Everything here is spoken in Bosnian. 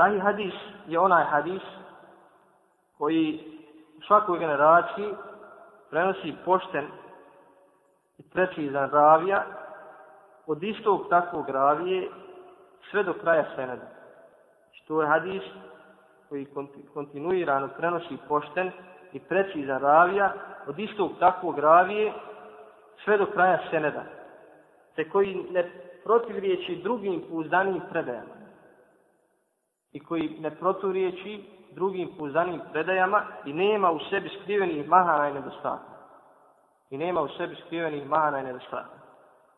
Sahih hadis je onaj hadis koji u svakoj generaciji prenosi pošten i precizan ravija od istog takvog ravije sve do kraja seneda. Što je hadis koji kontinuirano prenosi pošten i precizan ravija od istog takvog ravije sve do kraja seneda. Te koji ne protivriječi drugim pouzdanim predajama. I koji ne proturječi drugim pouzdanim predajama i nema u sebi skrivenih mahana i nedostataka. I nema u sebi skrivenih mahana i nedostataka.